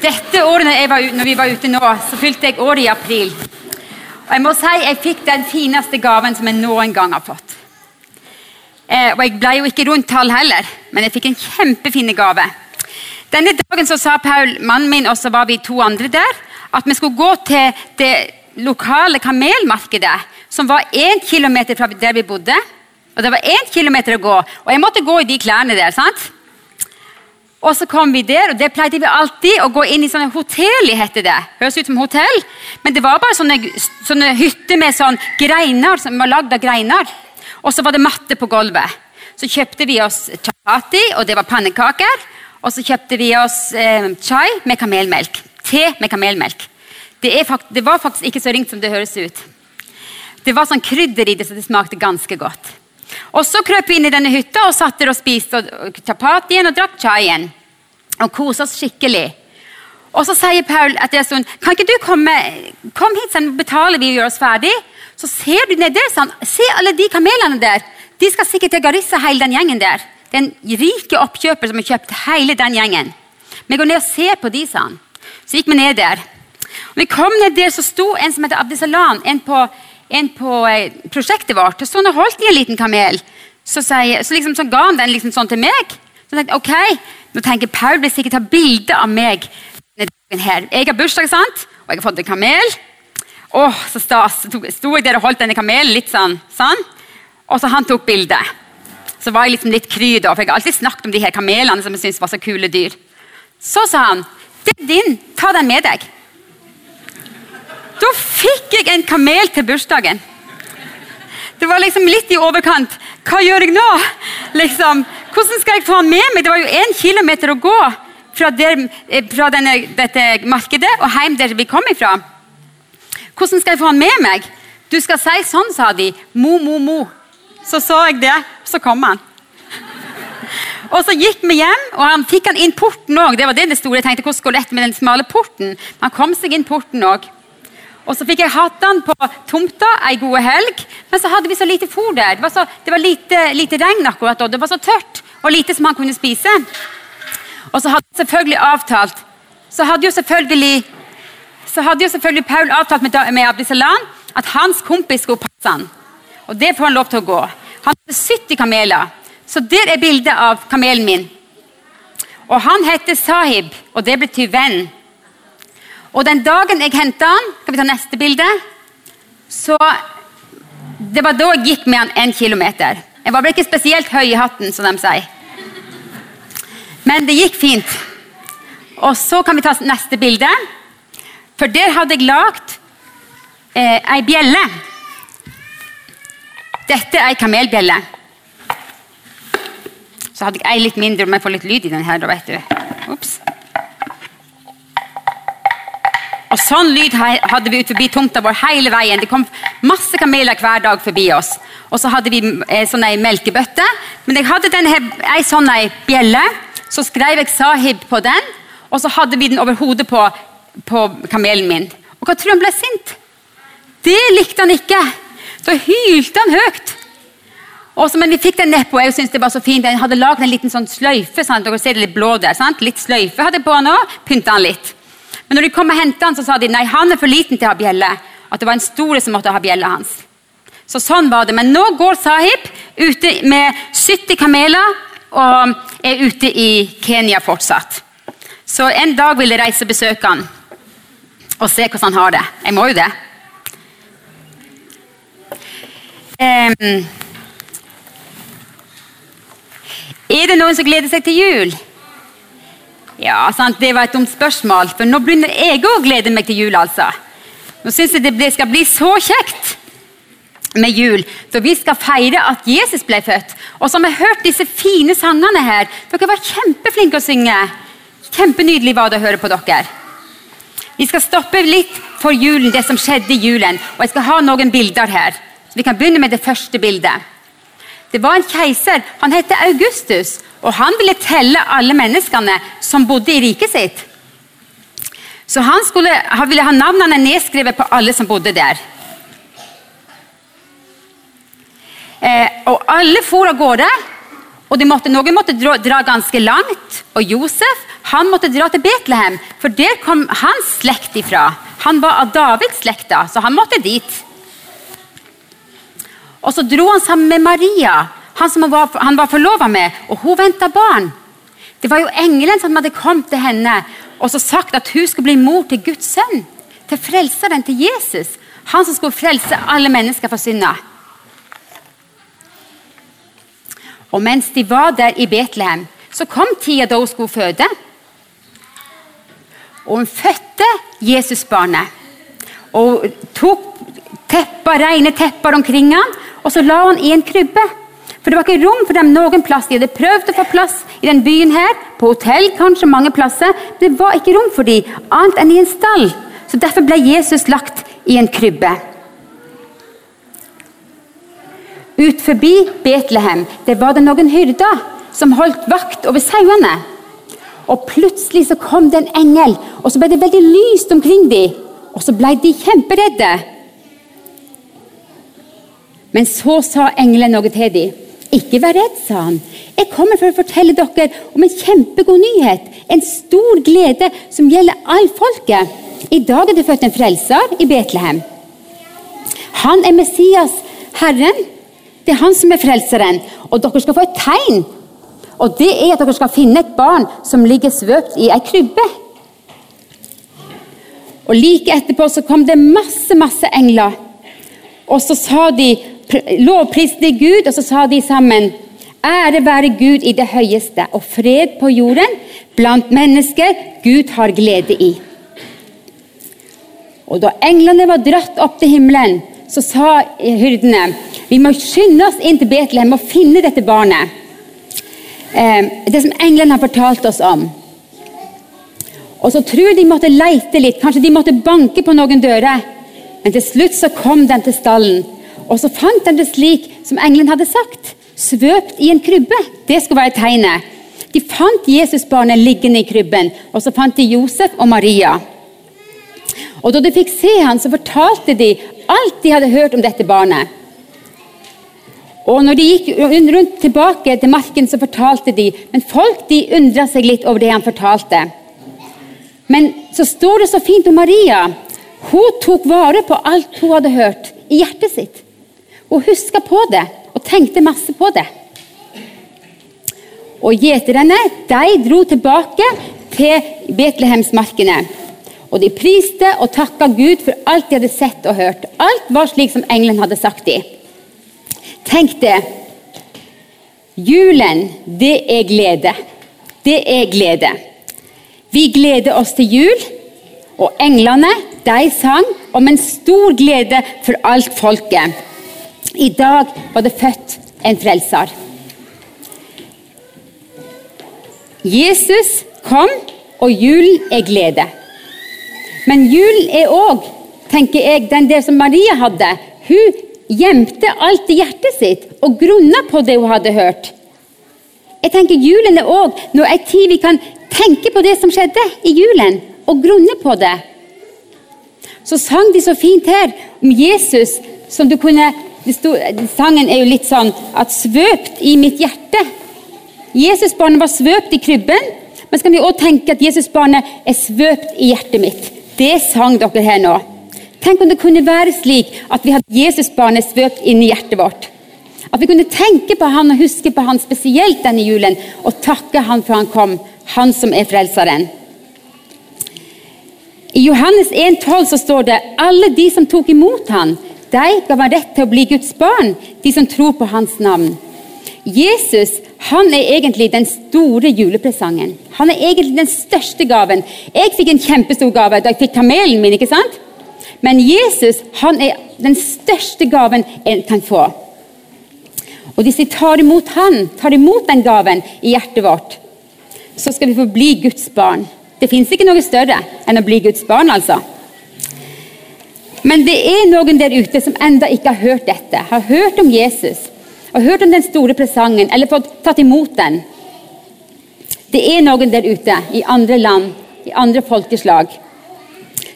Dette året når, når vi var ute nå, så fylte jeg året i april. Og jeg må si jeg fikk den fineste gaven som jeg noen gang har fått. Eh, og jeg ble jo ikke rundt tall heller, men jeg fikk en kjempefin gave. Denne dagen så sa Paul, mannen min, og så var vi to andre der, at vi skulle gå til det lokale kamelmarkedet, som var én kilometer fra der vi bodde. Og det var én kilometer å gå, og jeg måtte gå i de klærne der. sant? Og så kom vi der, og det pleide vi alltid å gå inn i sånne hotell, heter det. Høres ut som hotell, men det var bare sånne, sånne hytter med sånn greiner som var lagd av greiner. Og så var det matte på gulvet. Så kjøpte vi oss chapati, og det var pannekaker. Og så kjøpte vi oss eh, chai med kamelmelk. Te med kamelmelk. Det, det var faktisk ikke så ringt som det høres ut. Det var sånn krydder i det, så det smakte ganske godt. Og Så krøp vi inn i denne hytta og satt der og spiste og- chapatien og drakk chaien. Og kosa oss skikkelig. Og så sier Paul etter en stund kan ikke du komme kom hit, så betaler vi og gjør oss ferdig. Så ser du ned der, sånn. Se alle de kamelene der. De skal sikkert til Garissa, hele den gjengen der. Det er en rike oppkjøper som har kjøpt hele den gjengen. Vi går ned og ser på de, sa han. Så gikk vi ned der. Og vi kom ned der, så sto en som heter Abdisalan, en på, en på eh, prosjektet vårt. Så han holdt i en liten kamel. Så, sier, så, liksom, så ga han den liksom sånn til meg. Så jeg tenkte, ok, Nå tenker Paul vil sikkert ta bilde av meg. her. Jeg har bursdag, sant? og jeg har fått en kamel. Åh, så stas. Sto jeg der og holdt denne kamelen litt sånn. sånn. Og så han tok bilde. Så var jeg liksom litt kry, da, for jeg har alltid snakket om de her kamelene som jeg syntes var så kule dyr. Så sa han det er din, ta den med deg. Da fikk jeg en kamel til bursdagen. Det var liksom litt i overkant. Hva gjør jeg nå? Liksom, hvordan skal jeg få han med meg? Det var jo én kilometer å gå fra, der, eh, fra denne, dette markedet og hjem der vi kom ifra. Hvordan skal jeg få han med meg? Du skal si sånn, sa de. Mo, mo, mo. Så så jeg det, så kom han. Og så gikk vi hjem, og han fikk han inn porten òg. Det var det det store. Jeg tenkte, hvordan går det med den smale porten? Han kom seg inn porten òg. Og så fikk jeg hatt den på tomta ei god helg, men så hadde vi så lite fôr der. Det var, så, det var lite, lite regn akkurat da. Det var så tørt og lite som han kunne spise. Og så hadde jeg selvfølgelig avtalt Så hadde jo selvfølgelig hadde jo selvfølgelig Paul avtalt med, med Abdisalan at hans kompis skulle passe han. Og det får han lov til å gå. Han hadde 70 kameler. Så der er bildet av kamelen min. Og han heter Sahib, og det betyr venn. Og den dagen jeg henta han, kan vi ta neste bilde, så Det var da jeg gikk med han en kilometer. Jeg var vel ikke spesielt høy i hatten, som de sier. Men det gikk fint. Og så kan vi ta neste bilde. For der hadde jeg lagd eh, ei bjelle. Dette er ei kamelbjelle. Så hadde jeg ei litt mindre, om jeg får litt lyd i den her, da vet du. Ops. Og sånn lyd hadde vi ut forbi tomta vår hele veien. Det kom masse kameler hver dag forbi oss. Og så hadde vi eh, sånn ei melkebøtte. Men jeg hadde denne, ei sånn bjelle. Så skrev jeg 'Sahib' på den, og så hadde vi den over hodet på, på kamelen min. Og hva tror du han ble sint? Det likte han ikke. Da hylte han høyt. Også, men vi fikk den nedpå. Jeg synes det var så fint. Jeg hadde lagd en liten sånn sløyfe. Sant? Dere ser det litt blå der. Sant? Litt sløyfe hadde jeg på òg. Pynta han litt. Men når de kom og hentet han, så sa de nei, han er for liten til å ha bjelle. At det var en store som måtte ha bjella hans. Så sånn var det. Men nå går Sahib ute med 70 kameler og er ute i Kenya fortsatt. Så en dag vil jeg reise og besøke han og se hvordan han har det. Jeg må jo det. Um, er det noen som gleder seg til jul? Ja, sant, Det var et dumt spørsmål, for nå begynner jeg òg å glede meg til jul. altså. Nå syns jeg det skal bli så kjekt med jul, for vi skal feire at Jesus ble født. Og så har vi hørt disse fine sangene her. Dere var kjempeflinke å synge. Kjempenydelig var det å høre på dere. Vi skal stoppe litt for julen, det som skjedde i julen. Og jeg skal ha noen bilder her. Så Vi kan begynne med det første bildet. Det var en keiser. Han het Augustus. Og han ville telle alle menneskene som bodde i riket sitt. Så han, skulle, han ville ha navnene nedskrevet på alle som bodde der. Eh, og alle for av gårde Og måtte, Noen måtte dra, dra, ganske langt, og Josef han måtte dra til Betlehem, for der kom hans slekt ifra. Han var av Davids slekta, så han måtte dit. Og så dro han sammen med Maria, han som han var, han forlova med, og hun venta barn. Det var jo engelen som hadde kommet til henne og så sagt at hun skulle bli mor til Guds sønn. Til frelseren, til Jesus. Han som skulle frelse alle mennesker for synda. Og mens de var der i Betlehem, så kom tida da hun skulle føde. Og hun fødte Jesusbarnet. Og tok tepper, rene tepper omkring han, og så la hun i en krybbe. For det var ikke rom for dem noen plass. De hadde prøvd å få plass i den byen her, på hotell kanskje mange plasser. Men det var ikke rom for dem, annet enn i en stall. Så Derfor ble Jesus lagt i en krybbe. Ut forbi Betlehem det var det noen hyrder som holdt vakt over sauene. Og Plutselig så kom det en engel, og så ble det veldig lyst omkring dem. Og så ble de kjemperedde. Men så sa engelen noe til dem. Ikke vær redd, sa han. Jeg kommer for å fortelle dere om en kjempegod nyhet. En stor glede som gjelder all folket. I dag er det født en frelser i Betlehem. Han er Messias, Herren. Det er han som er frelseren. Og dere skal få et tegn. Og det er at dere skal finne et barn som ligger svøpt i ei krybbe. Og Like etterpå så kom det masse, masse engler. Og så sa de lovpriste Gud, og så sa de sammen Ære være Gud i det høyeste, og fred på jorden blant mennesker Gud har glede i. Og Da englene var dratt opp til himmelen, så sa hyrdene vi må skynde oss inn til Betlehem og finne dette barnet. Eh, det som englene har fortalt oss om. Og så tror de måtte leite litt, kanskje de måtte banke på noen dører. Men til slutt så kom de til stallen. Og så fant han det slik som engelen hadde sagt. Svøpt i en krybbe. Det skulle være tegnet. De fant Jesusbarnet liggende i krybben, og så fant de Josef og Maria. Og Da de fikk se han, så fortalte de alt de hadde hørt om dette barnet. Og når de gikk rundt tilbake til marken, så fortalte de. Men folk de undra seg litt over det han fortalte. Men så står det så fint om Maria. Hun tok vare på alt hun hadde hørt, i hjertet sitt. Hun huska på det og tenkte masse på det. Og gjeterne de dro tilbake til Betlehemsmarkene. Og de priste og takka Gud for alt de hadde sett og hørt. Alt var slik som engelen hadde sagt dem. Tenk det. Julen, det er glede. Det er glede. Vi gleder oss til jul, og englene de sang om en stor glede for alt folket. I dag var det født en frelser. Jesus kom, og julen er glede. Men julen er òg, tenker jeg, den der som Maria hadde. Hun gjemte alt i hjertet sitt og grunna på det hun hadde hørt. Jeg tenker Julen er òg en tid vi kan tenke på det som skjedde i julen, og grunne på det. Så sang de så fint her om Jesus som du kunne Stod, sangen er jo litt sånn at 'svøpt i mitt hjerte'. Jesusbarnet var svøpt i krybben, men skal vi også tenke at Jesusbarnet er svøpt i hjertet mitt. Det sang dere her nå. Tenk om det kunne være slik at vi hadde Jesusbarnet svøpt inn i hjertet vårt. At vi kunne tenke på han og huske på han spesielt denne julen, og takke han for han kom, han som er frelseren. I Johannes 1,12 så står det alle de som tok imot han, de ga meg rett til å bli Guds barn, de som tror på hans navn. Jesus han er egentlig den store julepresangen. Han er egentlig den største gaven. Jeg fikk en kjempestor gave da jeg fikk kamelen min. ikke sant? Men Jesus han er den største gaven en kan få. Og hvis vi tar imot han, tar imot den gaven i hjertet vårt, så skal vi få bli Guds barn. Det fins ikke noe større enn å bli Guds barn. altså. Men det er noen der ute som enda ikke har hørt dette, har hørt om Jesus, har hørt om den store presangen, eller fått tatt imot den. Det er noen der ute i andre land, i andre folkeslag.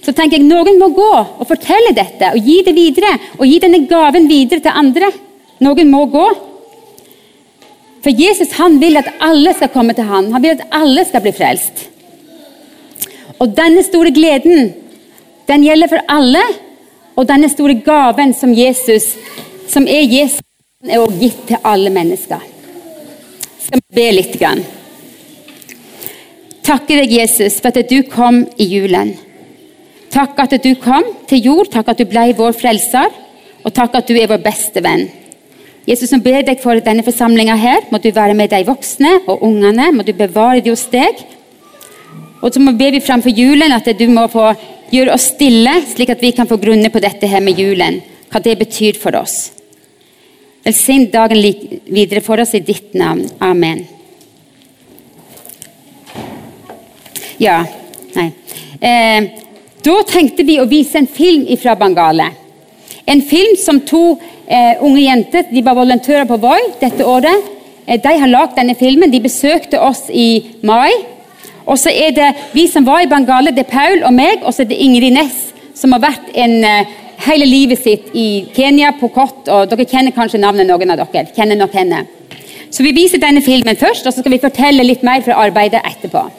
Så tenker jeg noen må gå og fortelle dette og gi det videre. Og gi denne gaven videre til andre. Noen må gå. For Jesus han vil at alle skal komme til ham. Han vil at alle skal bli frelst. Og denne store gleden, den gjelder for alle. Og denne store gaven som Jesus, som er Jesus, er også gitt til alle mennesker. Skal vi be litt? Grann. Takke deg, Jesus, for at du kom i julen. Takk at du kom til jord, takk at du ble vår frelser, og takk at du er vår beste venn. Jesus, nå ber deg for denne forsamlinga her. Må du være med de voksne og ungene. Må du bevare dem hos deg. Og så må vi framfor julen at du må få gjøre oss stille, slik at vi kan få grunne på dette her med julen. Hva det betyr for oss. Velsign dagen videre for oss i ditt navn. Amen. Ja, nei. Eh, da tenkte vi å vise en film fra Bangale. En film som to eh, unge jenter de var volontører på Voi dette året. Eh, de har lagd denne filmen. De besøkte oss i mai. Og så er det vi som var i Bangale, det er Paul og meg, og så er det Ingrid Næss, som har vært en, eh, hele livet sitt i Kenya, på Kott, og dere kjenner kanskje navnet noen av dere. kjenner nok henne. Så Vi viser denne filmen først, og så skal vi fortelle litt mer fra arbeidet etterpå.